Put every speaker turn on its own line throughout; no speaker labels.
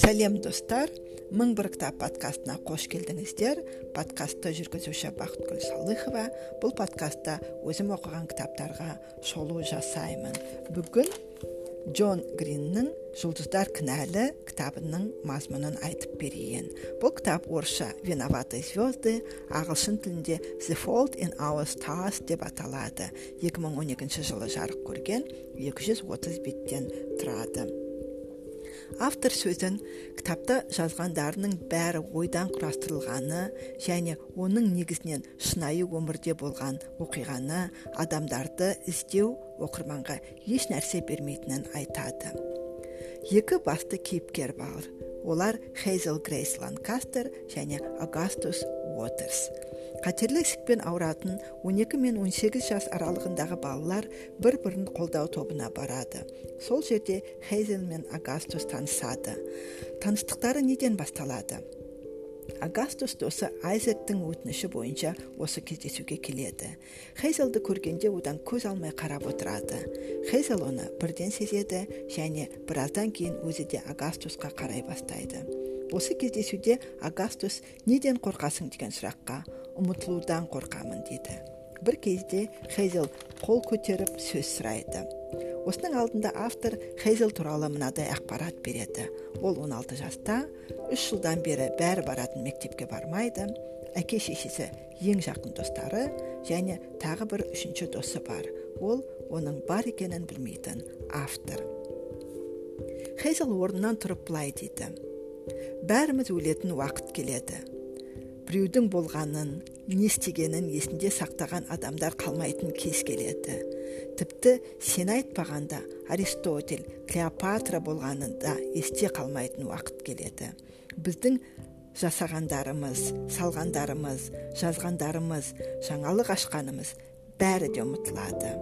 сәлем достар. Мың бір кітап подкастына қош келдіңіздер. Подкастты жүргізуші бақытгүл салыхова. Бұл подкастта өзім оқыған кітаптарға шолу жасаймын. Бүгін джон гриннің жұлдыздар кінәлі кітабының мазмұнын айтып берейін. Бұл кітап орысша виноватые звезды ағылшын тілінде the fault in our stars деп аталады. 2012 жылы жарық көрген 230 беттен тұрады. Автор сөзін кітапта жазғандарының бәрі ойдан құрастырылғаны және оның негізінен шынайы өмірде болған оқиғаны адамдарды іздеу оқырманға еш нәрсе бермейтінін айтады. Екі басты кейіпкер бар. Олар хейзел грейс ланкастер және агастус уотерс. Қатерлі ісікпен ауыратын 12 мен 18 жас аралығындағы балалар бір бірін қолдау тобына барады. Сол жерде хейзел мен агастус танысады. Таныстықтары неден басталады? Агастус досы айзектің өтініші бойынша осы кездесуге келеді. Хейзелді көргенде одан көз алмай қарап отырады. Хейзел оны бірден сезеді және біраздан кейін өзі де агастусқа қарай бастайды. Осы кездесуде агастус неден қорқасың? деген сұраққа ұмытылудан қорқамын дейді бір кезде хейзел қол көтеріп сөз сұрайды. Осының алдында автор хейзел туралы мынадай ақпарат береді. Ол 16 жаста үш жылдан бері бәрі баратын мектепке бармайды. Әке шешесі ең жақын достары және тағы бір үшінші досы бар. Ол оның бар екенін білмейтін автор. Хейзел орнынан тұрып былай дейді бәріміз өлетін уақыт келеді. Біреудің болғанын не істегенін есінде сақтаған адамдар қалмайтын кез келеді. Тіпті сен айтпағанда аристотель клеопатра болғанын да есте қалмайтын уақыт келеді. Біздің жасағандарымыз салғандарымыз жазғандарымыз жаңалық ашқанымыз бәрі де ұмытылады.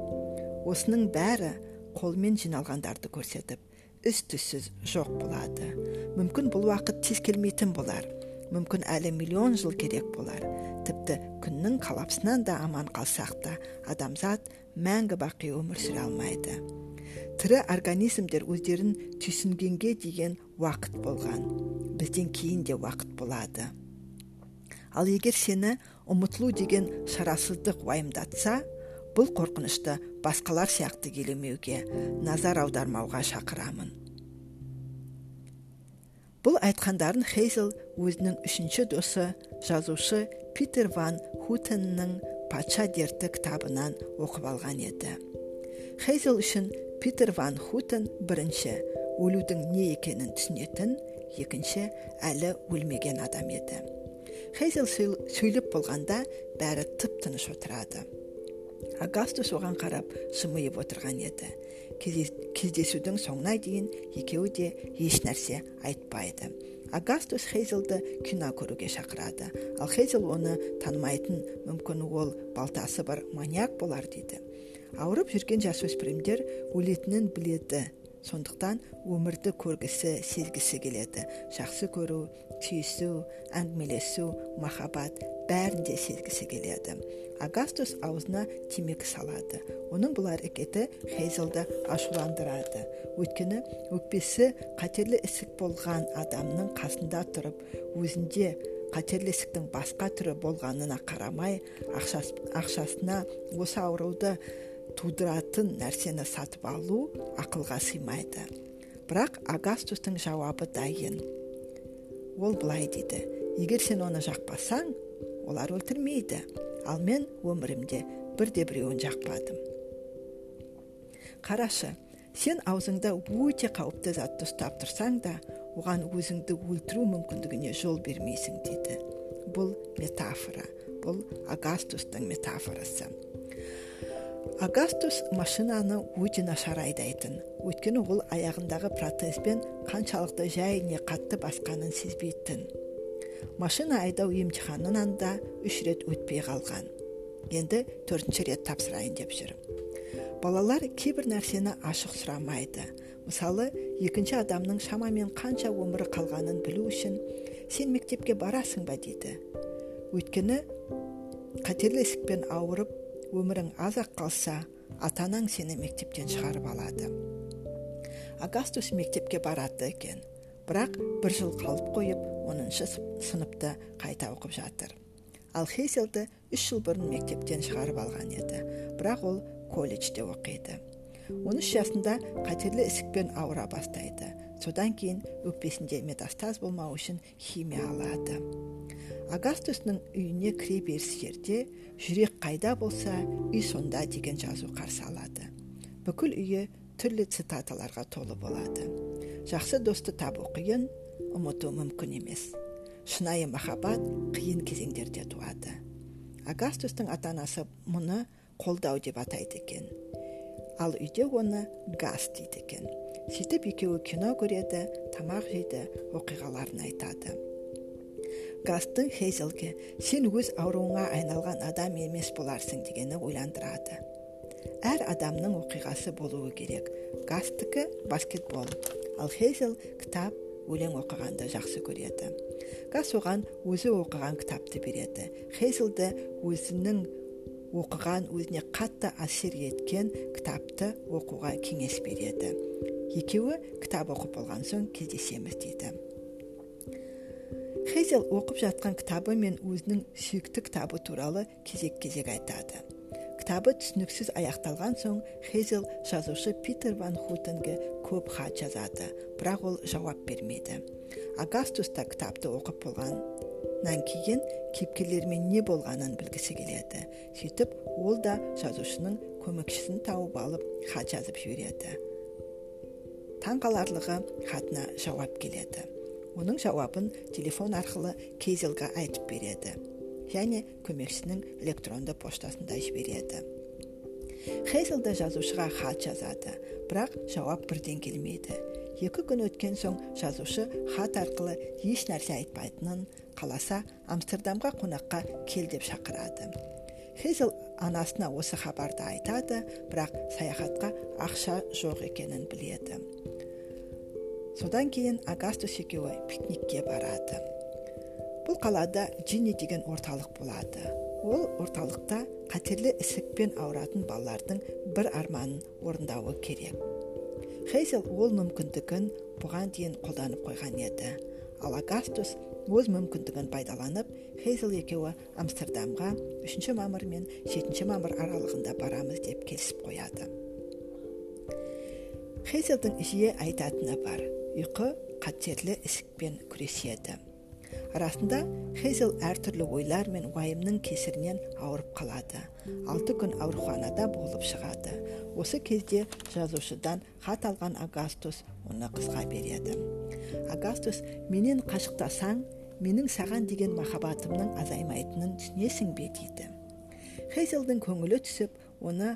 Осының бәрі қолмен жиналғандарды көрсетіп із түссіз жоқ болады. Мүмкін бұл уақыт тез келмейтін болар. Мүмкін әлі миллион жыл керек болар. Тіпті күннің қалапсынан да аман қалсақ та адамзат мәңгі бақи өмір сүре алмайды. Тірі организмдер өздерін түйсінгенге деген уақыт болған. Бізден кейін де уақыт болады. Ал егер сені ұмытылу деген шарасыздық уайымдатса бұл қорқынышты басқалар сияқты келемеуге назар аудармауға шақырамын. Бұл айтқандарын хейзел өзінің үшінші досы жазушы питер ван хутеннің патша дерті кітабынан оқып алған еді. Хейзел үшін питер ван хутен бірінші өлудің не екенін түсінетін екінші әлі өлмеген адам еді. Хейзел сөйлеп болғанда бәрі тып тыныш отырады. Агастус оған қарап жымиып отырған еді. Кездесудің соңына дейін екеуі де еш нәрсе айтпайды. Агастус хейзелді кино көруге шақырады ал хейзел оны танымайтын мүмкін ол балтасы бар маньяк болар дейді ауырып жүрген жасөспірімдер өлетінін біледі сондықтан өмірді көргісі сезгісі келеді. Жақсы көру сүйісу әңгімелесу махаббат бәрін де сезгісі келеді. Агастус аузына темекі салады. Оның бұл әрекеті хейзелді ашуландырады. Өйткені өкпесі қатерлі ісік болған адамның қасында тұрып өзінде қатерлі ісіктің басқа түрі болғанына қарамай ақшас, ақшасына осы ауруды тудыратын нәрсені сатып алу ақылға сыймайды. Бірақ агастустың жауабы дайын. Ол былай дейді. Егер сен оны жақпасаң олар өлтірмейді. Ал мен өмірімде бірде біреуін жақпадым қарашы сен аузыңда өте қауіпті затты ұстап тұрсаң да оған өзіңді өлтіру мүмкіндігіне жол бермейсің дейді. Бұл метафора бұл агастустың метафорасы. Агастус машинаны өте нашар айдайтын. Өйткені ол аяғындағы протезбен қаншалықты жай не қатты басқанын сезбейтін. Машина айдау емтиханынан да үш рет өтпей қалған. Енді төртінші рет тапсырайын деп жүр балалар кейбір нәрсені ашық сұрамайды. Мысалы екінші адамның шамамен қанша өмірі қалғанын білу үшін сен мектепке барасың ба? дейді. Өйткені қатерлі ісікпен ауырып өмірің аз ақ қалса ата сені мектептен шығарып алады. Агастус мектепке барады екен. Бірақ бір жыл қалып қойып оныншы сыныпты қайта оқып жатыр. Ал хейзелді үш жыл бұрын мектептен шығарып алған еді. Бірақ ол колледжде оқиды. Он үш жасында қатерлі ісікпен ауыра бастайды. Содан кейін өкпесінде метастаз болмау үшін химия алады. Агастустың үйіне кіре беріс жерде жүрек қайда болса үй сонда деген жазу қарсы алады. Бүкіл үйі түрлі цитаталарға толы болады. Жақсы досты табу қиын ұмыту мүмкін емес. Шынайы махаббат қиын кезеңдерде туады. Агастустың ата анасы мұны қолдау деп атайды екен. Ал үйде оны газ дейді екен. Сөйтіп екеуі кино көреді тамақ жейді оқиғаларын айтады. Гастың хейзелге сен өз ауруыңа айналған адам емес боларсың дегені ойландырады. Әр адамның оқиғасы болуы керек. Гастікі баскетбол. Ал хейзел кітап өлең оқығанды жақсы көреді. Гас оған өзі оқыған кітапты береді. Хейзелді өзінің оқыған өзіне қатты әсер еткен кітапты оқуға кеңес береді. Екеуі кітап оқып болған соң кездесеміз дейді. Хейзел оқып жатқан кітабы мен өзінің сүйікті кітабы туралы кезек кезек айтады. Кітабы түсініксіз аяқталған соң хейзел жазушы питер ван хутенге көп хат жазады бірақ ол жауап бермейді. Агастус та кітапты оқып болғаннан кейін кейіпкерлермен не болғанын білгісі келеді. Сөйтіп ол да жазушының көмекшісін тауып алып хат жазып жібереді. Таңқаларлығы хатына жауап келеді. Оның жауабын телефон арқылы кейзелға айтып береді. Және көмекшісінің электронды поштасында жібереді. Хейзел да жазушыға хат жазады бірақ жауап бірден келмейді. Екі күн өткен соң жазушы хат арқылы еш нәрсе айтпайтынын қаласа амстердамға қонаққа кел деп шақырады. Хейзел анасына осы хабарды айтады бірақ саяхатқа ақша жоқ екенін біледі. Содан кейін агастус екеуі пикникке барады. Бұл қалада джинни деген орталық болады. Ол орталықта қатерлі ісікпен ауыратын балалардың бір арманын орындауы керек. Хейзел ол мүмкіндігін бұған дейін қолданып қойған еді. Ал агастус өз мүмкіндігін пайдаланып хейзел екеуі амстердамға 3 мамыр мен 7 мамыр аралығында барамыз деп келісіп қояды. Хейзелдің жиі айтатыны бар. Ұйқы қатерлі ісікпен күреседі арасында хейзел әртүрлі ойлар мен уайымның кесірінен ауырып қалады алты күн ауруханада болып шығады осы кезде жазушыдан хат алған агастус оны қызға береді агастус менен қашықтасаң менің саған деген махаббатымның азаймайтынын түсінесің бе дейді хейзелдің көңілі түсіп оны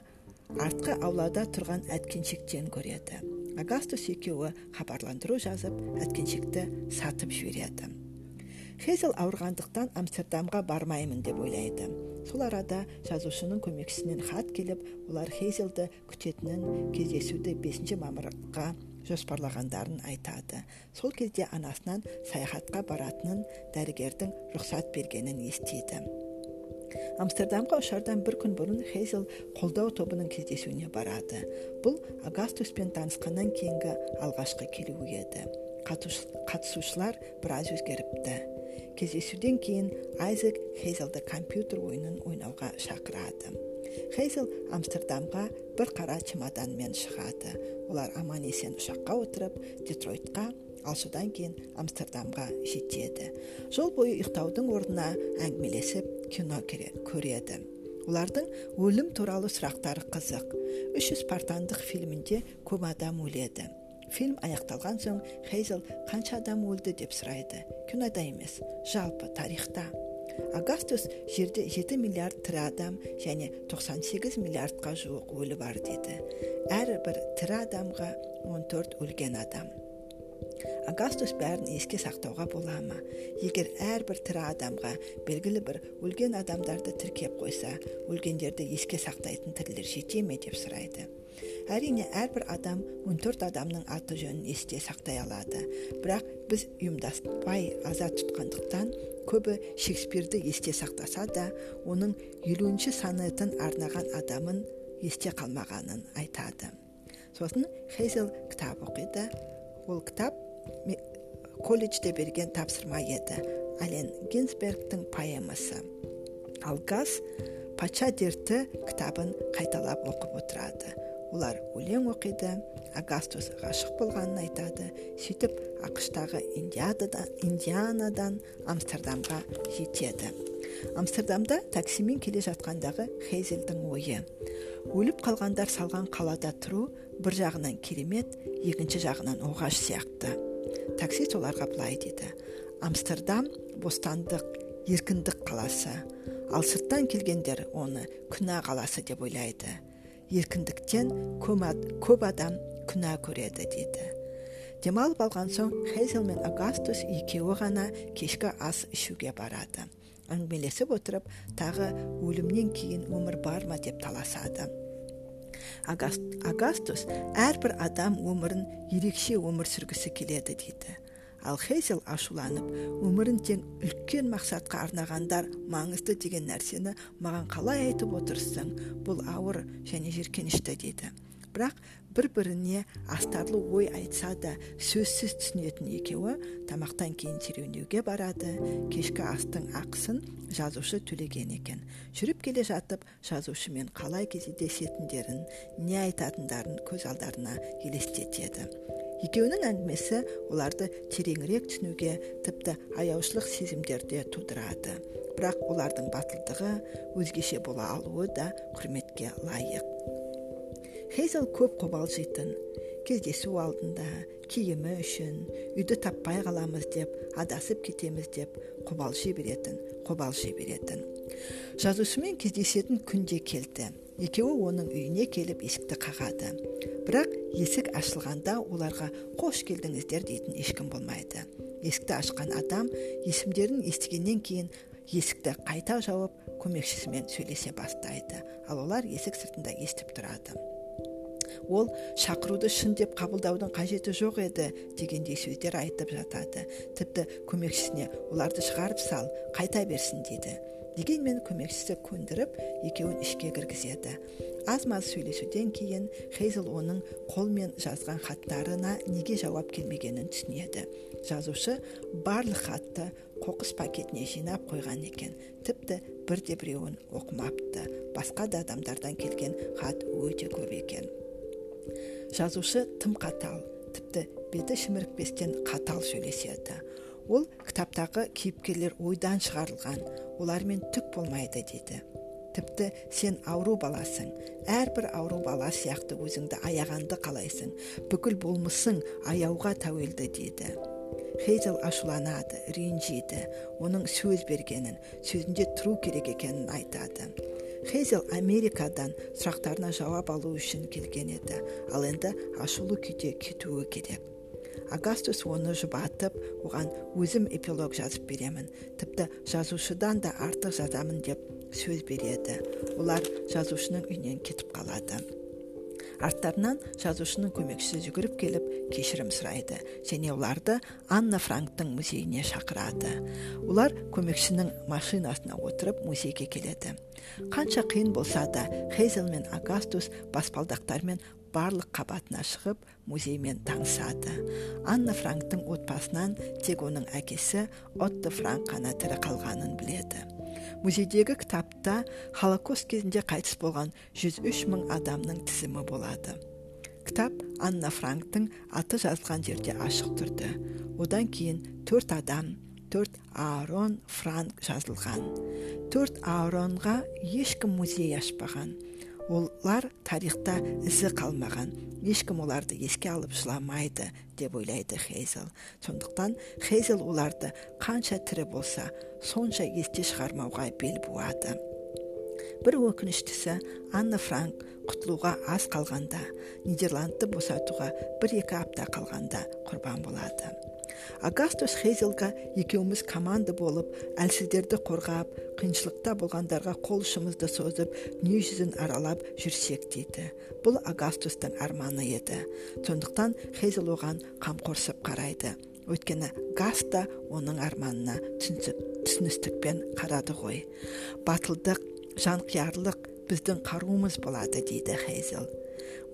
артқы аулада тұрған әткеншектен көреді агастус екеуі хабарландыру жазып әткеншекті сатып жібереді. Хейзел ауырғандықтан амстердамға бармаймын деп ойлайды. Сол арада жазушының көмекшісінен хат келіп олар хейзелді күтетінін кездесуді 5 мамырға жоспарлағандарын айтады. Сол кезде анасынан саяхатқа баратынын дәрігердің рұқсат бергенін естиді. Амстердамға ұшардан бір күн бұрын хейзел қолдау тобының кездесуіне барады. Бұл агастуспен танысқаннан кейінгі алғашқы келуі еді. Қатысушылар біраз өзгеріпті. Кездесуден кейін айзек хейзелді компьютер ойынын ойнауға шақырады. Хейзел амстердамға бір қара чемоданмен шығады. Олар аман есен ұшаққа отырып детройтқа ал содан кейін амстердамға жетеді жол бойы ұйықтаудың орнына әңгімелесіп кино көреді олардың өлім туралы сұрақтары қызық үш спартандық фильмінде көп адам өледі фильм аяқталған соң хейзел қанша адам өлді деп сұрайды кинода емес жалпы тарихта агастус жерде 7 миллиард тірі адам және 98 миллиардқа жуық өлі бар дейді әрбір тірі адамға 14 өлген адам агастус бәрін еске сақтауға бола ма? Егер әрбір тірі адамға белгілі бір өлген адамдарды тіркеп қойса өлгендерді еске сақтайтын тірілер жете ме деп сұрайды. Әрине әрбір адам 14 адамның аты жөнін есте сақтай алады. Бірақ біз ұйымдаспай аза тұтқандықтан көбі шекспирді есте сақтаса да оның елуінші санетін арнаған адамын есте қалмағанын айтады. Сосын хейзел кітап оқиды. Ол кітап колледжде берген тапсырма еді. Ален гинсбергтің поэмасы. Ал газ патша дерті кітабын қайталап оқып отырады. Олар өлең оқиды агастус ғашық болғанын айтады сөйтіп ақштағы индианадан амстердамға жетеді. Амстердамда таксимен келе жатқандағы хейзелдің ойы. Өліп қалғандар салған қалада тұру бір жағынан керемет екінші жағынан оғаш сияқты. Таксист оларға былай дейді амстердам бостандық еркіндік қаласы. Ал сырттан келгендер оны күнә қаласы деп ойлайды. Еркіндіктен көп адам күнә көреді дейді демалып алған соң хейзел мен агастус екеуі ғана кешкі ас ішуге барады. Әңгімелесіп отырып тағы өлімнен кейін өмір бар ма? деп таласады. Агастус әрбір адам өмірін ерекше өмір сүргісі келеді дейді. Ал хейзел ашуланып өмірін тең үлкен мақсатқа арнағандар маңызды деген нәрсені маған қалай айтып отырсың? Бұл ауыр және жеркенішті дейді. Бірақ бір біріне астарлы ой айтса да сөзсіз түсінетін екеуі тамақтан кейін серуендеуге барады. Кешкі астың ақысын жазушы төлеген екен. Жүріп келе жатып жазушымен қалай кездесетіндерін не айтатындарын көз алдарына елестетеді. Екеуінің әңгімесі оларды тереңірек түсінуге тіпті аяушылық сезімдерде тудырады. Бірақ олардың батылдығы өзгеше бола алуы да құрметке лайық. Хейзел көп қобалжитын кездесу алдында киімі үшін үйді таппай қаламыз деп адасып кетеміз деп қобалжи беретін қобалжи беретін жазушымен кездесетін күн де келді екеуі оның үйіне келіп есікті қағады бірақ есік ашылғанда оларға қош келдіңіздер дейтін ешкім болмайды есікті ашқан адам есімдерін естігеннен кейін есікті қайта жауып көмекшісімен сөйлесе бастайды ал олар есік сыртында естіп тұрады ол шақыруды шын деп қабылдаудың қажеті жоқ еді дегендей сөздер айтып жатады. Тіпті көмекшісіне оларды шығарып сал қайта берсін дейді. Дегенмен көмекшісі көндіріп екеуін ішке кіргізеді. Аз маз сөйлесуден кейін хейзел оның қолмен жазған хаттарына неге жауап келмегенін түсінеді. Жазушы барлық хатты қоқыс пакетіне жинап қойған екен. Тіпті бірде біреуін оқымапты. Басқа да адамдардан келген хат өте көп екен. Жазушы тым қатал тіпті беті шімірікпестен қатал сөйлеседі. Ол кітаптағы кейіпкерлер ойдан шығарылған олармен түк болмайды дейді. Тіпті сен ауру баласың әрбір ауру бала сияқты өзіңді аяғанды қалайсың бүкіл болмысың аяуға тәуелді дейді. Хейзел ашуланады ренжиді оның сөз бергенін сөзінде тұру керек екенін айтады. Хейзел америкадан сұрақтарына жауап алу үшін келген еді. Ал енді ашулы күйде кетуі керек. Агастус оны жұбатып оған өзім эпилог жазып беремін. Тіпті жазушыдан да артық жазамын деп сөз береді. Олар жазушының үйінен кетіп қалады. Арттарынан жазушының көмекшісі жүгіріп келіп кешірім сұрайды. Және оларды анна франктың музейіне шақырады. Олар көмекшінің машинасына отырып музейге келеді. Қанша қиын болса да хейзел мен агастус баспалдақтармен барлық қабатына шығып музеймен танысады. Анна франктың отбасынан тек оның әкесі отто франк қана тірі қалғанын біледі. Музейдегі кітапта холокост кезінде қайтыс болған 103 мың адамның тізімі болады. Кітап анна франктың аты жазылған жерде ашық тұрды. Одан кейін төрт адам төрт аарон франк жазылған. Төрт ааронға ешкім музей ашпаған. Олар тарихта ізі қалмаған ешкім оларды еске алып жыламайды деп ойлайды хейзел. Сондықтан хейзел оларды қанша тірі болса сонша есте шығармауға бел буады. Бір өкініштісі анна франк құтылуға аз қалғанда нидерландты босатуға бір екі апта қалғанда құрбан болады. Агастус хейзелға екеуміз команда болып әлсіздерді қорғап қиыншылықта болғандарға қол ұшымызды созып дүние жүзін аралап жүрсек дейді. Бұл агастустың арманы еді. Сондықтан хейзел оған қамқорсып қарайды. Өйткені гас та оның арманына түсіністікпен қарады ғой. Батылдық жанқиярлық біздің қаруымыз болады дейді хейзел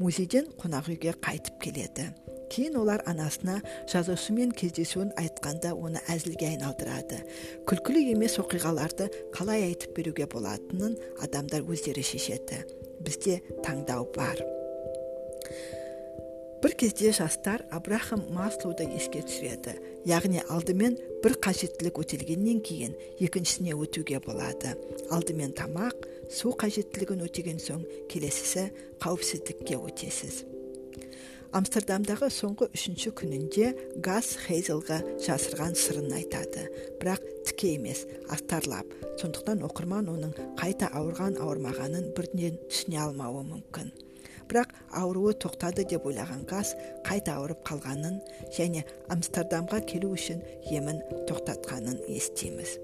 музейден қонақ үйге қайтып келеді. Кейін олар анасына жазушымен кездесуін айтқанда оны әзілге айналдырады. Күлкілі емес оқиғаларды қалай айтып беруге болатынын адамдар өздері шешеді. Бізде таңдау бар. Бір кезде жастар абрахам маслоуды еске түсіреді. Яғни алдымен бір қажеттілік өтелгеннен кейін екіншісіне өтуге болады. Алдымен тамақ су қажеттілігін өтеген соң келесісі қауіпсіздікке өтесіз. Амстердамдағы соңғы үшінші күнінде газ хейзелға жасырған сырын айтады. Бірақ тіке емес астарлап. Сондықтан оқырман оның қайта ауырған ауырмағанын бірден түсіне алмауы мүмкін. Бірақ ауруы тоқтады деп ойлаған газ қайта ауырып қалғанын және амстердамға келу үшін емін тоқтатқанын естиміз.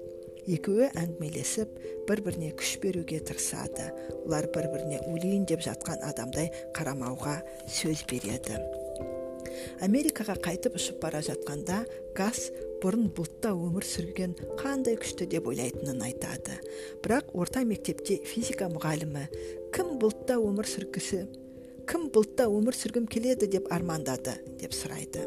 Екеуі әңгімелесіп бір біріне күш беруге тырысады. Олар бір біріне өлейін деп жатқан адамдай қарамауға сөз береді. Америкаға қайтып ұшып бара жатқанда газ бұрын бұлтта өмір сүрген қандай күшті деп ойлайтынын айтады. Бірақ орта мектепте физика мұғалімі кім бұлтта өмір сүргісі кім бұлтта өмір сүргім келеді деп армандады деп сұрайды.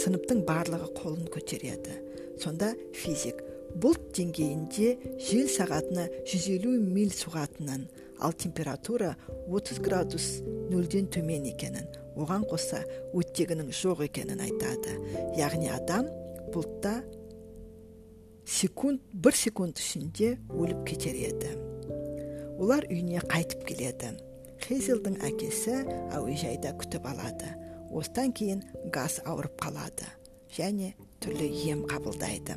Сыныптың барлығы қолын көтереді. Сонда физик бұлт деңгейінде жел сағатына 150 миль соғатынын ал температура 30 градус нөлден төмен екенін оған қоса оттегінің жоқ екенін айтады. Яғни адам бұлтта секунд бір секунд ішінде өліп кетер еді. Олар үйіне қайтып келеді. Хейзелдің әкесі әуежайда күтіп алады. Осыдан кейін газ ауырып қалады және түрлі ем қабылдайды.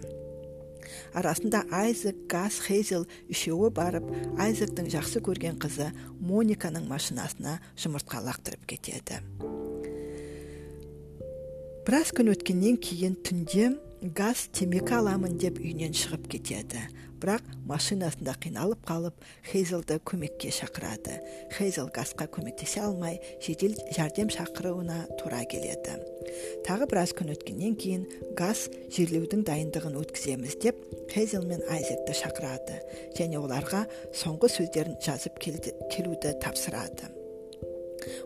Арасында айзек газ хейзел үшеуі барып айзектің жақсы көрген қызы мониканың машинасына жұмыртқа лақтырып кетеді. Біраз күн өткеннен кейін түнде газ темекі аламын деп үйінен шығып кетеді. Бірақ машинасында қиналып қалып хейзелді көмекке шақырады. Хейзел газға көмектесе алмай жедел жәрдем шақыруына тура келеді. Тағы біраз күн өткеннен кейін газ жерлеудің дайындығын өткіземіз деп хейзел мен айзекті шақырады және оларға соңғы сөздерін жазып келуді тапсырады.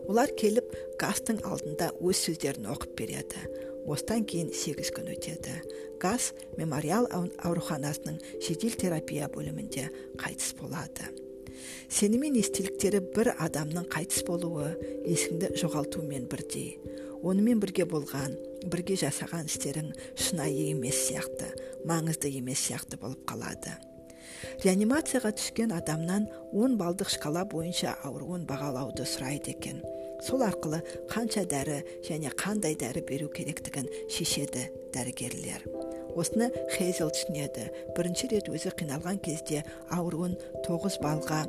Олар келіп газтың алдында өз сөздерін оқып береді. Осыдан кейін сегіз күн өтеді. Газ мемориал ауруханасының жедел терапия бөлімінде қайтыс болады. Сені мен естеліктері бір адамның қайтыс болуы есіңді жоғалтумен бірдей. Онымен бірге болған бірге жасаған істерің шынайы емес сияқты маңызды емес сияқты болып қалады. Реанимацияға түскен адамнан 10 балдық шкала бойынша ауруын бағалауды сұрайды екен. Сол арқылы қанша дәрі және қандай дәрі беру керектігін шешеді дәрігерлер. Осыны хейзел түсінеді. Бірінші рет өзі қиналған кезде ауруын тоғыз балға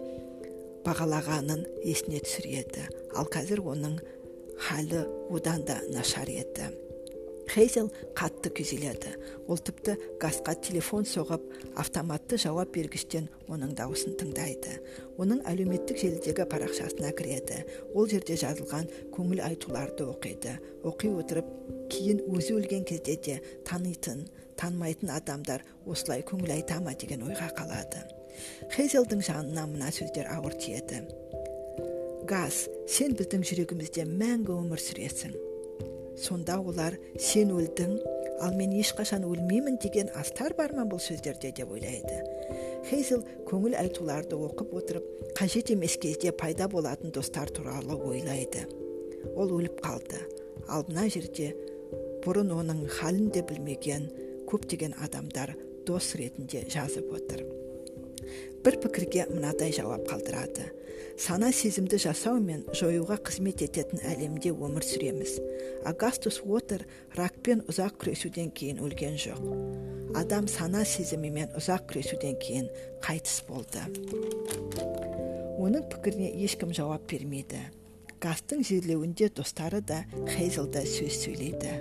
бағалағанын есіне түсіреді. Ал қазір оның халі одан да нашар еді. Хейзел қатты күйзеледі. Ол тіпті газға телефон соғып автоматты жауап бергіштен оның дауысын тыңдайды. Оның әлеуметтік желідегі парақшасына кіреді. Ол жерде жазылған көңіл айтуларды оқиды. Оқи отырып кейін өзі өлген кезде де танитын танымайтын адамдар осылай көңіл айта ма деген ойға қалады. Хейзелдің жанына мына сөздер ауыр тиеді. Газ сен біздің жүрегімізде мәңгі өмір сүресің. Сонда олар сен өлдің ал мен ешқашан өлмеймін деген астар бар ма бұл сөздерде деп ойлайды. Хейзел көңіл айтуларды оқып отырып қажет емес кезде пайда болатын достар туралы ойлайды. Ол өліп қалды. Ал мына жерде бұрын оның халін де білмеген көптеген адамдар дос ретінде жазып отыр. Бір пікірге мынадай жауап қалдырады. Сана сезімді жасау мен жоюға қызмет ететін әлемде өмір сүреміз. Агастус уотер ракпен ұзақ күресуден кейін өлген жоқ. Адам сана сезімімен ұзақ күресуден кейін қайтыс болды. Оның пікіріне ешкім жауап бермейді. Гастың жерлеуінде достары да хейзел да сөз сөйлейді.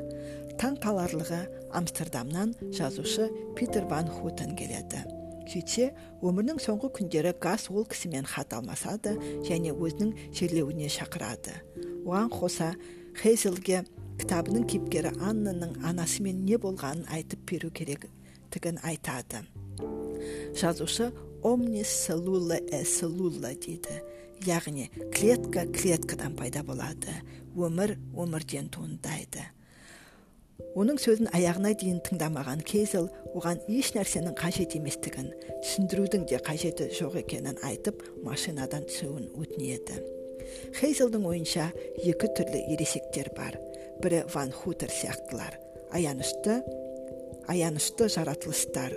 Таң қаларлығы амстердамнан жазушы питер ван хутен келеді. Сөйтсе өмірінің соңғы күндері газ ол кісімен хат алмасады және өзінің жерлеуіне шақырады. Оған қоса хейзелге кітабының кейіпкері аннаның анасымен не болғанын айтып беру керектігін айтады. Жазушы омнис селула э селула дейді. Яғни клетка клеткадан пайда болады. Өмір өмірден туындайды оның сөзін аяғына дейін тыңдамаған кейзел оған еш нәрсенің қажет еместігін түсіндірудің де қажеті жоқ екенін айтып машинадан түсуін өтінеді. Хейзелдің ойынша екі түрлі ересектер бар. Бірі ван хутер сияқтылар аянышты аянышты жаратылыстар.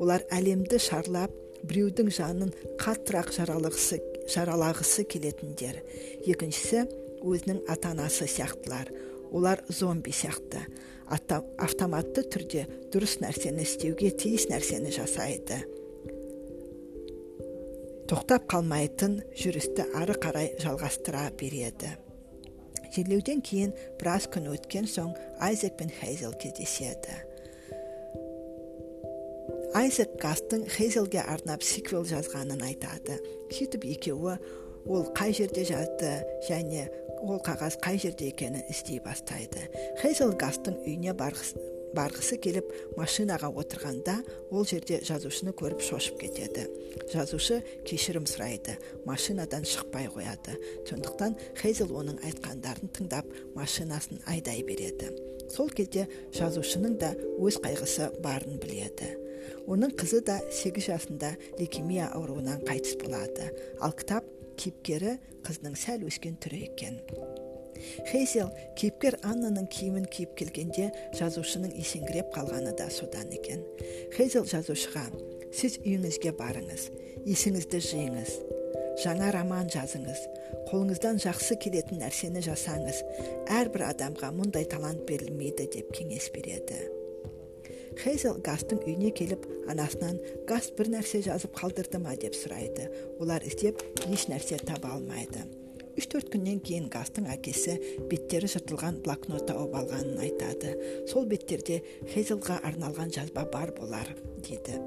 Олар әлемді шарлап біреудің жанын қаттырақ жаралағысы, жаралағысы келетіндер. Екіншісі өзінің ата анасы сияқтылар. Олар зомби сияқты. Автоматты түрде дұрыс нәрсені істеуге тиіс нәрсені жасайды. Тоқтап қалмайтын жүрісті ары қарай жалғастыра береді. Жерлеуден кейін біраз күн өткен соң айзек пен хейзел кездеседі. Айзек гастың хейзелге арнап сиквел жазғанын айтады. Сөйтіп екеуі ол қай жерде жазды және ол қағаз қай жерде екенін іздей бастайды. Хейзел гастың үйіне барғысы, келіп машинаға отырғанда ол жерде жазушыны көріп шошып кетеді. Жазушы кешірім сұрайды машинадан шықпай қояды. Сондықтан хейзел оның айтқандарын тыңдап машинасын айдай береді. Сол кезде жазушының да өз қайғысы барын біледі. Оның қызы да 8 жасында лейкемия ауруынан қайтыс болады. Ал кітап кейіпкері қыздың сәл өскен түрі екен хейзел кейіпкер аннаның киімін киіп келгенде жазушының есеңгіреп қалғаны да содан екен хейзел жазушыға сіз үйіңізге барыңыз есіңізді жиыңыз жаңа роман жазыңыз қолыңыздан жақсы келетін нәрсені жасаңыз әрбір адамға мұндай талант берілмейді деп кеңес береді хейзел гастың үйіне келіп анасынан гаст бір нәрсе жазып қалдырды ма? деп сұрайды. Олар іздеп еш нәрсе таба алмайды. Үш төрт күннен кейін гастың әкесі беттері жыртылған блокнот тауып алғанын айтады. Сол беттерде хейзелға арналған жазба бар болар дейді.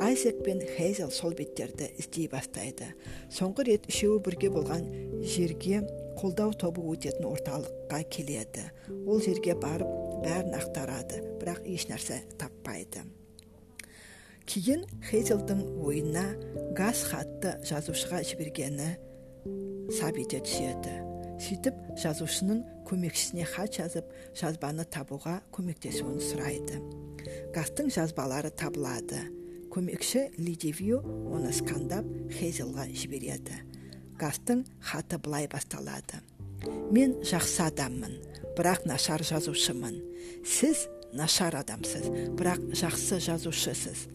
Айзек пен хейзел сол беттерді іздей бастайды. Соңғы рет үшеуі бірге болған жерге қолдау тобы өтетін орталыққа келеді. Ол жерге барып бәрін ақтарады бірақ еш нәрсе таппайды. Кейін хейзелдің ойына газ хатты жазушыға жібергені сап ете түседі. Сөйтіп жазушының көмекшісіне хат жазып жазбаны табуға көмектесуін сұрайды. Гастың жазбалары табылады. Көмекші лидивью оны скандап хейзелға жібереді. Гастың хаты былай басталады. Мен жақсы адаммын бірақ нашар жазушымын. Сіз нашар адамсыз бірақ жақсы жазушысыз.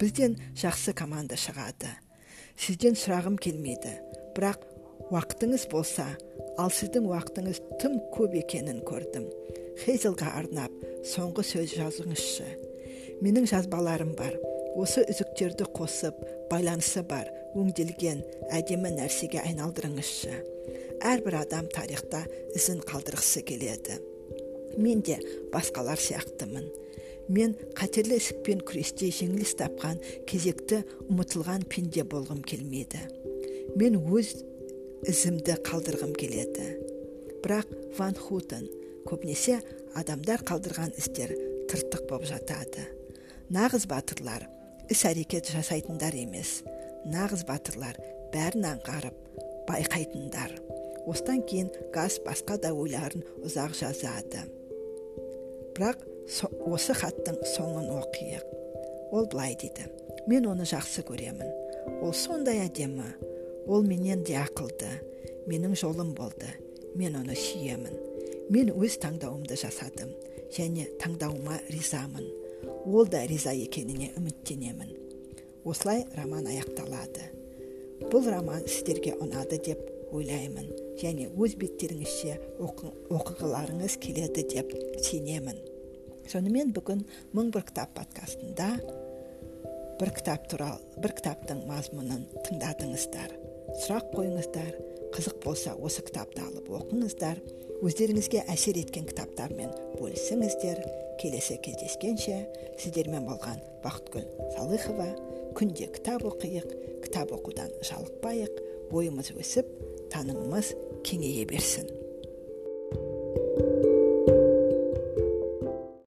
Бізден жақсы команда шығады. Сізден сұрағым келмейді бірақ уақытыңыз болса ал сіздің уақытыңыз тым көп екенін көрдім хейзелға арнап соңғы сөз жазыңызшы. Менің жазбаларым бар. Осы үзіктерді қосып байланысы бар өңделген әдемі нәрсеге айналдырыңызшы. Әрбір адам тарихта ізін қалдырғысы келеді. Мен де басқалар сияқтымын. Мен қатерлі ісікпен күресте жеңіліс тапқан кезекті ұмытылған пенде болғым келмейді. Мен өз ізімді қалдырғым келеді. Бірақ ван хутен көбінесе адамдар қалдырған іздер тыртық болып жатады. Нағыз батырлар іс әрекет жасайтындар емес. Нағыз батырлар бәрін аңғарып байқайтындар. Осыдан кейін газ басқа да ойларын ұзақ жазады. Бірақ осы хаттың соңын оқиық. Ол былай дейді. Мен оны жақсы көремін. Ол сондай әдемі. Ол менен де ақылды. Менің жолым болды. Мен оны сүйемін. Мен өз таңдауымды жасадым. Және таңдауыма ризамын ол да риза екеніне үміттенемін. Осылай роман аяқталады. Бұл роман сіздерге ұнады деп ойлаймын. Және өз беттеріңізше оқығыларыңыз келеді деп сенемін. Сонымен бүгін мың бір кітап подкастында бір кітап туралы бір кітаптың мазмұнын тыңдадыңыздар. Сұрақ қойыңыздар. Қызық болса осы кітапты алып оқыңыздар. Өздеріңізге әсер еткен кітаптармен бөлісіңіздер. Келесі кездескенше сіздермен болған бақытгүл салыхова күнде кітап оқиық кітап оқудан жалықпайық бойымыз өсіп танымымыз кеңейе берсін.